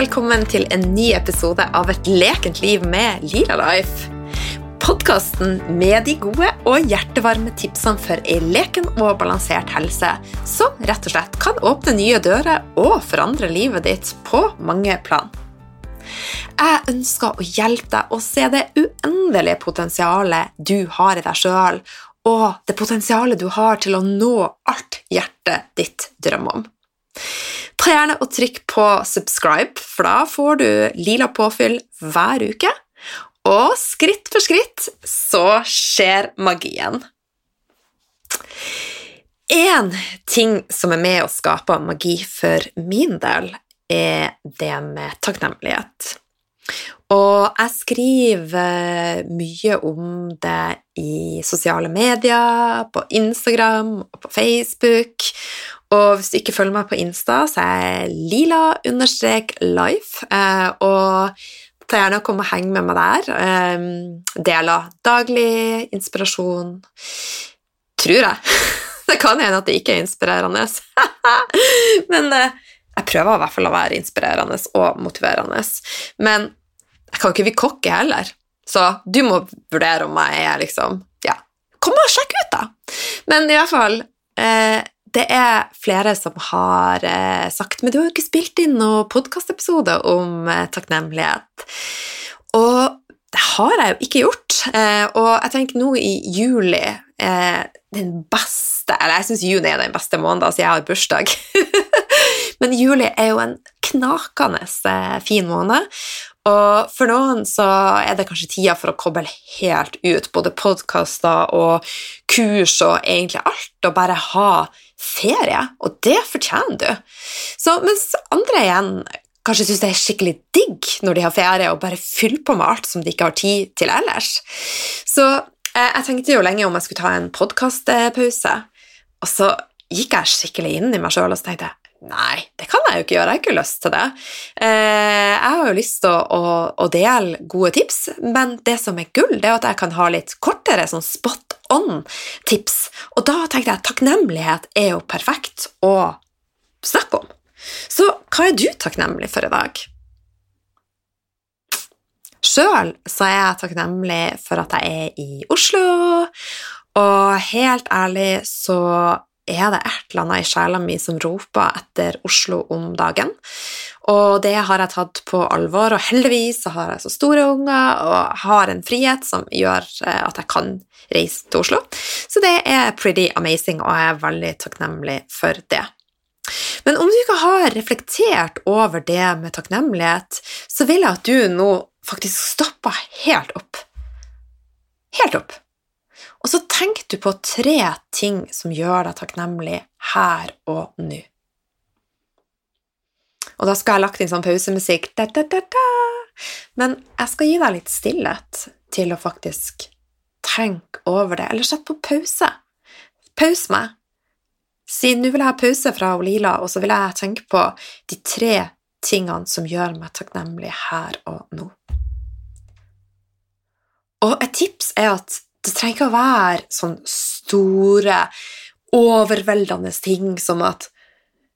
Velkommen til en ny episode av Et lekent liv med Lila Life. Podkasten med de gode og hjertevarme tipsene for ei leken og balansert helse, som rett og slett kan åpne nye dører og forandre livet ditt på mange plan. Jeg ønsker å hjelpe deg å se det uendelige potensialet du har i deg sjøl, og det potensialet du har til å nå alt hjertet ditt drømmer om. Ta gjerne og trykk på subscribe, for da får du lila påfyll hver uke. Og skritt for skritt så skjer magien. Én ting som er med å skape magi for min del, er det med takknemlighet. Og jeg skriver mye om det i sosiale medier, på Instagram og på Facebook. Og hvis du ikke følger meg på Insta, så er jeg lila-life. Eh, og ta gjerne og komme og henge med meg der. Eh, deler daglig inspirasjon. Tror jeg. Det kan hende at det ikke er inspirerende. Men eh, jeg prøver i hvert fall å være inspirerende og motiverende. Men jeg kan ikke bli kokke heller. Så du må vurdere om jeg er liksom Ja, kom og sjekk ut, da! Men i hvert fall det er flere som har eh, sagt Men du har jo ikke spilt inn noen podkastepisode om eh, takknemlighet. Og det har jeg jo ikke gjort. Eh, og jeg tenker nå i juli den beste Eller jeg syns juni er den beste måneden, siden jeg har bursdag. Men juli er jo en knakende fin måned. Og for noen så er det kanskje tida for å koble helt ut, både podkaster og kurs og egentlig alt, og bare ha ferie, og det fortjener du. Så, mens andre igjen kanskje syns det er skikkelig digg når de har ferie, og bare fyller på med alt som de ikke har tid til ellers. Så eh, jeg tenkte jo lenge om jeg skulle ta en podkastpause, og så gikk jeg skikkelig inn i meg sjøl og så tenkte jeg, Nei, det kan jeg jo ikke gjøre, jeg har ikke lyst til det. Eh, jeg har jo lyst til å, å, å, dele gode tips, men det som er gull, det er at jeg kan ha litt kortere sånn spot on-tips. Og da tenkte jeg at takknemlighet er jo perfekt å snakke om. Så hva er du takknemlig for i dag? Sjøl så er jeg takknemlig for at jeg er i Oslo, og helt ærlig så er det et eller annet i sjela mi som roper etter Oslo om dagen. Og det har jeg tatt på alvor, og heldigvis så har jeg så store unger og har en frihet som gjør eh, at jeg kan reise til Oslo. Så det er pretty amazing, og jeg er veldig takknemlig for det. Men om du ikke har reflektert over det med takknemlighet, så vil jeg at du nå faktisk stopper helt opp. Helt opp. Og så tenker du på tre ting som gjør deg takknemlig her og nå. Og da skal jeg ha lagt inn sånn pausemusikk, da, da, da, da. men jeg skal gi deg litt stillhet til å faktisk tenke over det, eller sett på pause. Paus meg. Si 'nå vil jeg ha pause fra Lila', og så vil jeg tenke på de tre tingene som gjør meg takknemlig her og nå. Og et tips er at det trenger ikke å være sånne store, overveldende ting som at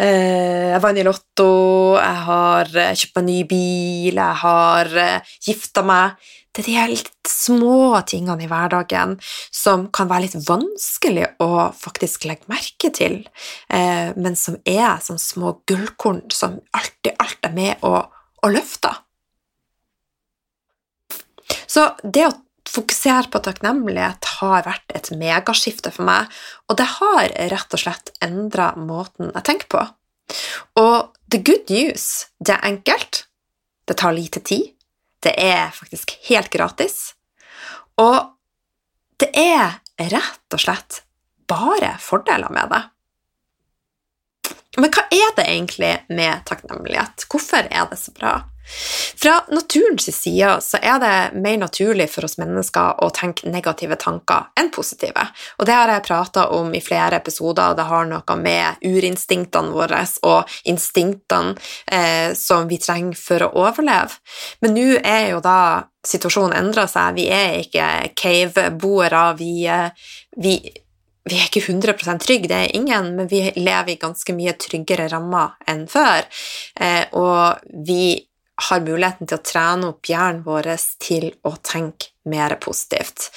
eh, jeg vant i Lotto, jeg har eh, kjøpt meg ny bil, jeg har eh, gifta meg Det er de helt små tingene i hverdagen som kan være litt vanskelig å faktisk legge merke til, eh, men som er sånne små gullkorn som alltid alt er med og, og løfter. Så det å fokusere på takknemlighet har vært et megaskifte for meg, og det har rett og slett endra måten jeg tenker på. Og the good news, det er enkelt, det tar lite tid, det er faktisk helt gratis, og det er rett og slett bare fordeler med det. Men hva er det egentlig med takknemlighet? Hvorfor er det så bra? Fra naturens side så er det mer naturlig for oss mennesker å tenke negative tanker enn positive. Og det har jeg prata om i flere episoder, og det har noe med urinstinktene våre og instinktene eh, som vi trenger for å overleve. Men nå er jo da situasjonen endra seg. Vi er ikke cave-boere. Vi, eh, vi vi er ikke 100% trygge, det er ingen, men vi lever i ganske mye tryggere rammer enn før. Eh, og vi har muligheten til å trene opp hjernen vår til å tenke mer positivt.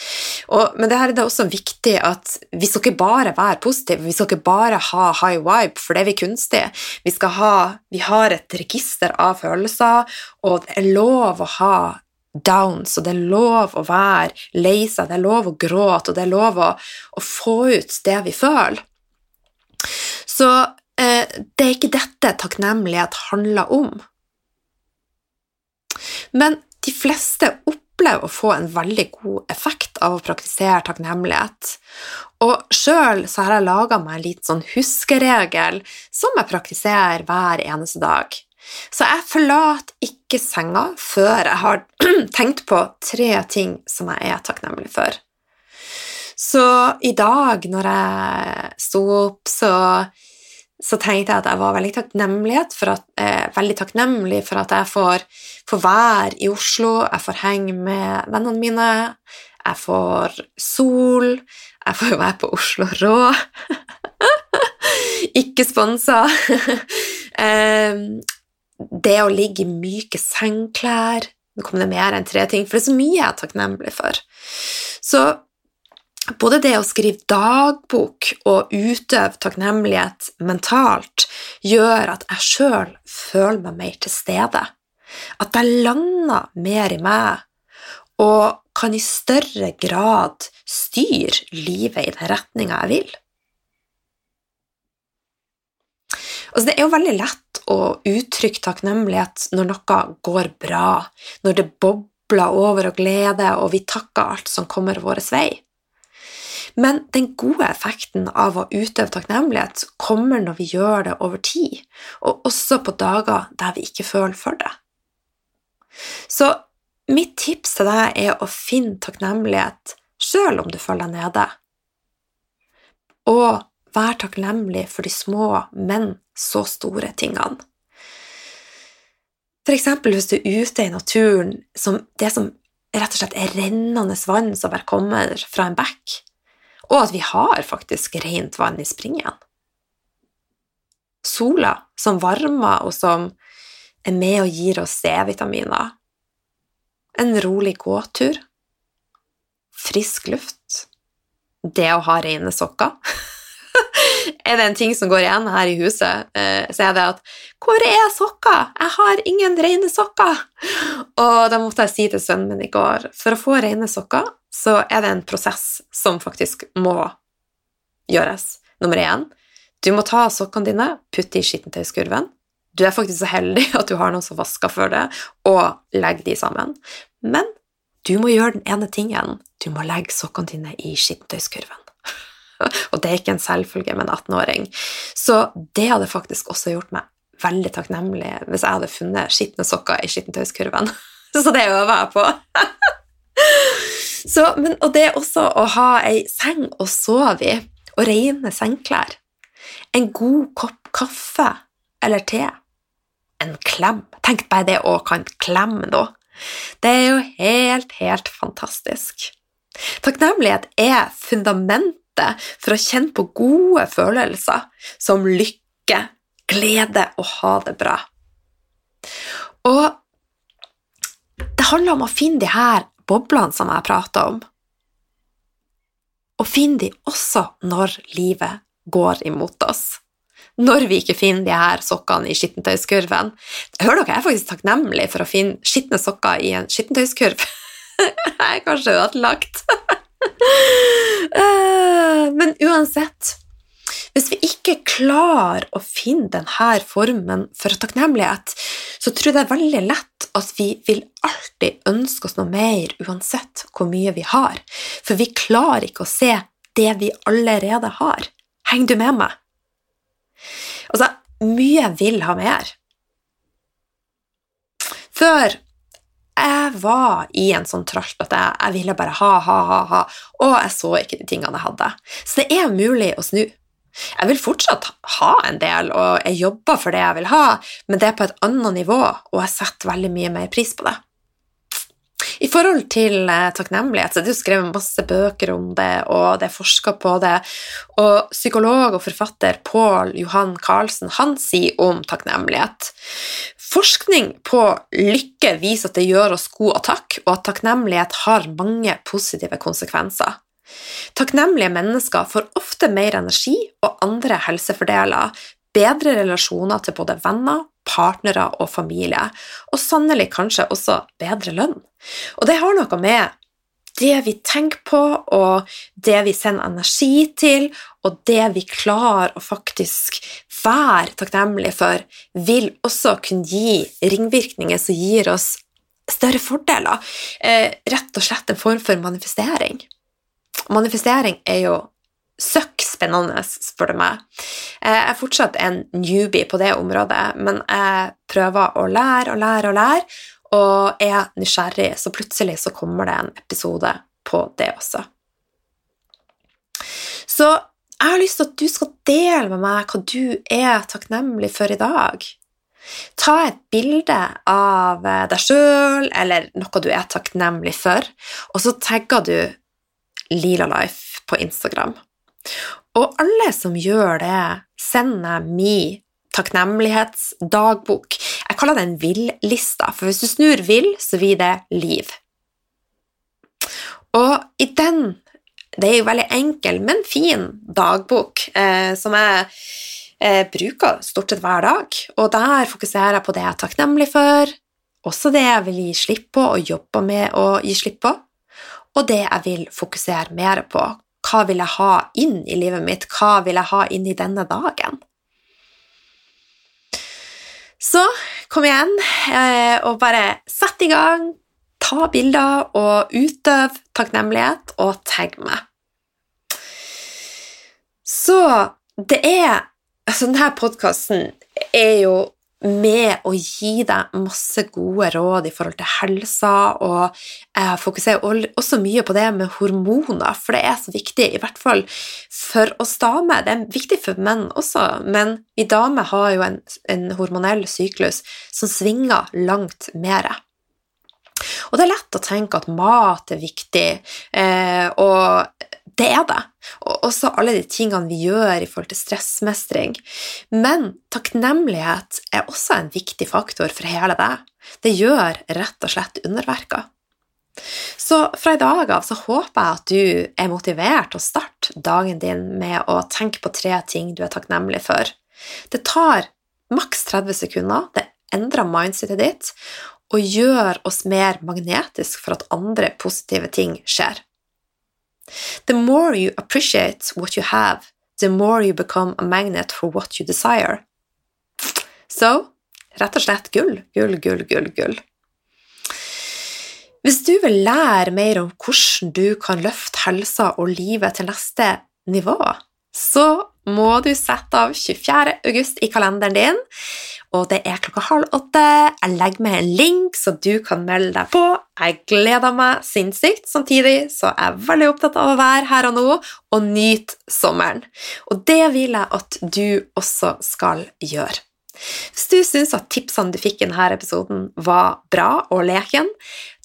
Og, men det her er det også viktig at vi skal ikke bare være positive, vi skal ikke bare ha high vibe, for det er vi kunstige. Vi, ha, vi har et register av følelser, og det er lov å ha downs, og det er lov å være lei seg, det er lov å gråte, og det er lov å, å få ut det vi føler. Så eh, det er ikke dette takknemlighet handler om. Men de fleste opplever å få en veldig god effekt av å praktisere takknemlighet. Og sjøl har jeg laga meg en liten sånn huskeregel som jeg praktiserer hver eneste dag. Så jeg forlater ikke senga før jeg har tenkt på tre ting som jeg er takknemlig for. Så i dag, når jeg sto opp, så, så tenkte jeg at jeg var veldig, at, eh, veldig takknemlig for at jeg får, får være i Oslo, jeg får henge med vennene mine, jeg får sol, jeg får være på Oslo Rå. ikke sponsa. det å ligge i myke sengklær Nå kom det mer enn tre ting, for det er så mye jeg er takknemlig for. Så både det å skrive dagbok og utøve takknemlighet mentalt gjør at jeg sjøl føler meg mer til stede. At jeg lander mer i meg og kan i større grad styre livet i den retninga jeg vil. Altså, det er jo veldig lett å uttrykke takknemlighet når noe går bra, når det bobler over av glede, og vi takker alt som kommer vår vei. Men den gode effekten av å utøve takknemlighet kommer når vi gjør det over tid, og også på dager der vi ikke føler for det. Så mitt tips til deg er å finne takknemlighet sjøl om du føler deg nede, og vær takknemlig for de små, men så store tingene. For eksempel hvis du er ute i naturen, som det som rett og slett er rennende vann som bare kommer fra en bekk, og at vi har faktisk rent vann i springen. Sola som varmer og som er med og gir oss C-vitaminer. En rolig gåtur. Frisk luft. Det å ha rene sokker. er det en ting som går igjen her i huset, eh, så er det at 'Hvor er sokka? Jeg har ingen rene sokker!' Og da måtte jeg si til sønnen min i går for å få rene sokker, så er det en prosess som faktisk må gjøres. Nummer én du må ta sokkene dine, putte i skittentøyskurven. Du er faktisk så heldig at du har noen som vasker før det, og legger de sammen. Men du må gjøre den ene tingen. Du må legge sokkene dine i skittentøyskurven. og det er ikke en selvfølge med en 18-åring. Så det hadde faktisk også gjort meg veldig takknemlig hvis jeg hadde funnet skitne sokker i skittentøyskurven. Så det øver jeg på. Så, men, og det er også å ha ei seng å sove i, og rene sengeklær. En god kopp kaffe eller te. En klem. Tenk bare det å kan klemme, nå. Det er jo helt, helt fantastisk. Takknemlighet er fundament rette for å kjenne på gode følelser som lykke, glede og ha det bra. Og det handler om å finne de her boblene som jeg prater om, og finne de også når livet går imot oss. Når vi ikke finner de her sokkene i skittentøyskurven. Hør dere, jeg er faktisk takknemlig for å finne skitne sokker i en skittentøyskurv. jeg er kanskje ødelagt. Eh, men uansett hvis vi ikke klarer å finne denne formen for takknemlighet, så tror jeg det er veldig lett at vi vil alltid ønske oss noe mer uansett hvor mye vi har, for vi klarer ikke å se det vi allerede har. Henger du med meg? Altså, mye vil ha mer. Før jeg var i en sånn tralt at jeg, jeg, ville bare ha, ha, ha, ha, og jeg så ikke de tingene jeg hadde. Så det er mulig å snu. Jeg vil fortsatt ha en del, og jeg jobber for det jeg vil ha, men det er på et annet nivå, og jeg setter veldig mye mer pris på det. I forhold til eh, takknemlighet så er det jo skrevet masse bøker om det, og det er forska på det. Og psykolog og forfatter Pål Johan Karlsen han sier om takknemlighet. Forskning på lykke viser at det gjør oss god og takk, og at takknemlighet har mange positive konsekvenser. Takknemlige mennesker får ofte mer energi og andre helsefordeler, bedre relasjoner til både venner, partnere og familie, og sannelig kanskje også bedre lønn. Og det har noe med det vi tenker på, og det vi sender energi til, og det vi klarer å faktisk være takknemlige for, vil også kunne gi ringvirkninger som gir oss større fordeler. Eh, rett og slett en form for manifestering. Manifestering er jo søkk spennende, spør du meg. Eh, jeg er fortsatt en newbie på det området, men jeg prøver å lære og lære og lære, og er nysgjerrig, så plutselig så kommer det en episode på det også. Så jeg har lyst til at du skal dele med meg hva du er takknemlig for i dag. Ta et bilde av deg sjøl eller noe du er takknemlig for, og så tagger du Lila Life på Instagram. Og alle som gjør det, sender min takknemlighetsdagbok. Kaller det en vill-lista, for hvis du snur vill, så blir det liv. Og i den Det er jo veldig enkel, men fin dagbok eh, som jeg eh, bruker stort sett hver dag. Og der fokuserer jeg på det jeg er takknemlig for, også det jeg vil gi slipp på og jobbe med å gi slipp på, og det jeg vil fokusere mer på, hva vil jeg ha inn i livet mitt? Hva vil jeg ha inn i denne dagen? Så kom igjen eh, og bare sett i gang. Ta bilder og utøv takknemlighet, og tagg meg. Så det er Altså, denne podkasten er jo med å gi deg masse gode råd i forhold til helsa, og jeg fokuserer også mye på det med hormoner, for det er så viktig, i hvert fall for oss damer. Det er viktig for menn også, men vi damer har jo en, en hormonell syklus som svinger langt mer. Og det er lett å tenke at mat er viktig, eh, og det er det. Og også alle de tingene vi gjør i forhold til stressmestring. Men takknemlighet er også en viktig faktor for hele det. Det gjør rett og slett underverker. Så fra i dag av så håper jeg at du er motivert til å starte dagen din med å tenke på tre ting du er takknemlig for. Det tar maks 30 sekunder, det endrer mindsetet ditt og gjør oss mer magnetisk for at andre positive ting skjer. The more you appreciate what you have, the more you become a magnet for what you desire. Så rett og slett gull, gull, gull, gull, gull. Hvis du vil lære mer om hvordan du kan løfte helsa og livet til neste nivå, så må du sette av 24. august i kalenderen din og det er klokka halv åtte. Jeg legger med en link, så du kan melde deg på. Jeg gleder meg sinnssykt. Samtidig så er jeg veldig opptatt av å være her og nå og nyte sommeren. Og det vil jeg at du også skal gjøre. Hvis du syns at tipsene du fikk i denne episoden var bra og leken,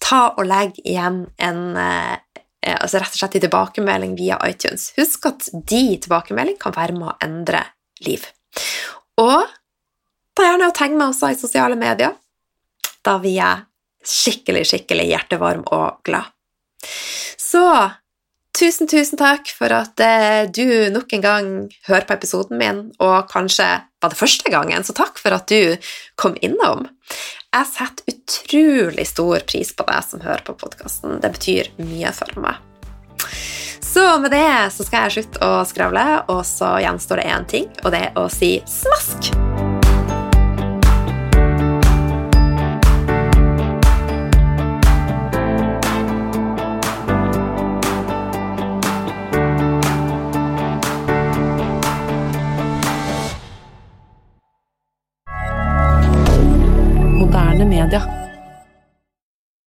ta og legg igjen en eh, altså rett og slett i tilbakemelding via iTunes. Husk at de tilbakemelding kan være med å endre liv. Og Ta gjerne og tegn meg også i sosiale medier. Da blir jeg skikkelig, skikkelig hjertevarm og glad. Så tusen, tusen takk for at eh, du nok en gang hører på episoden min, og kanskje var det første gangen, så takk for at du kom innom. Jeg setter utrolig stor pris på deg som hører på podkasten. Det betyr mye for meg. Så med det så skal jeg slutte å skravle, og så gjenstår det én ting, og det er å si smask!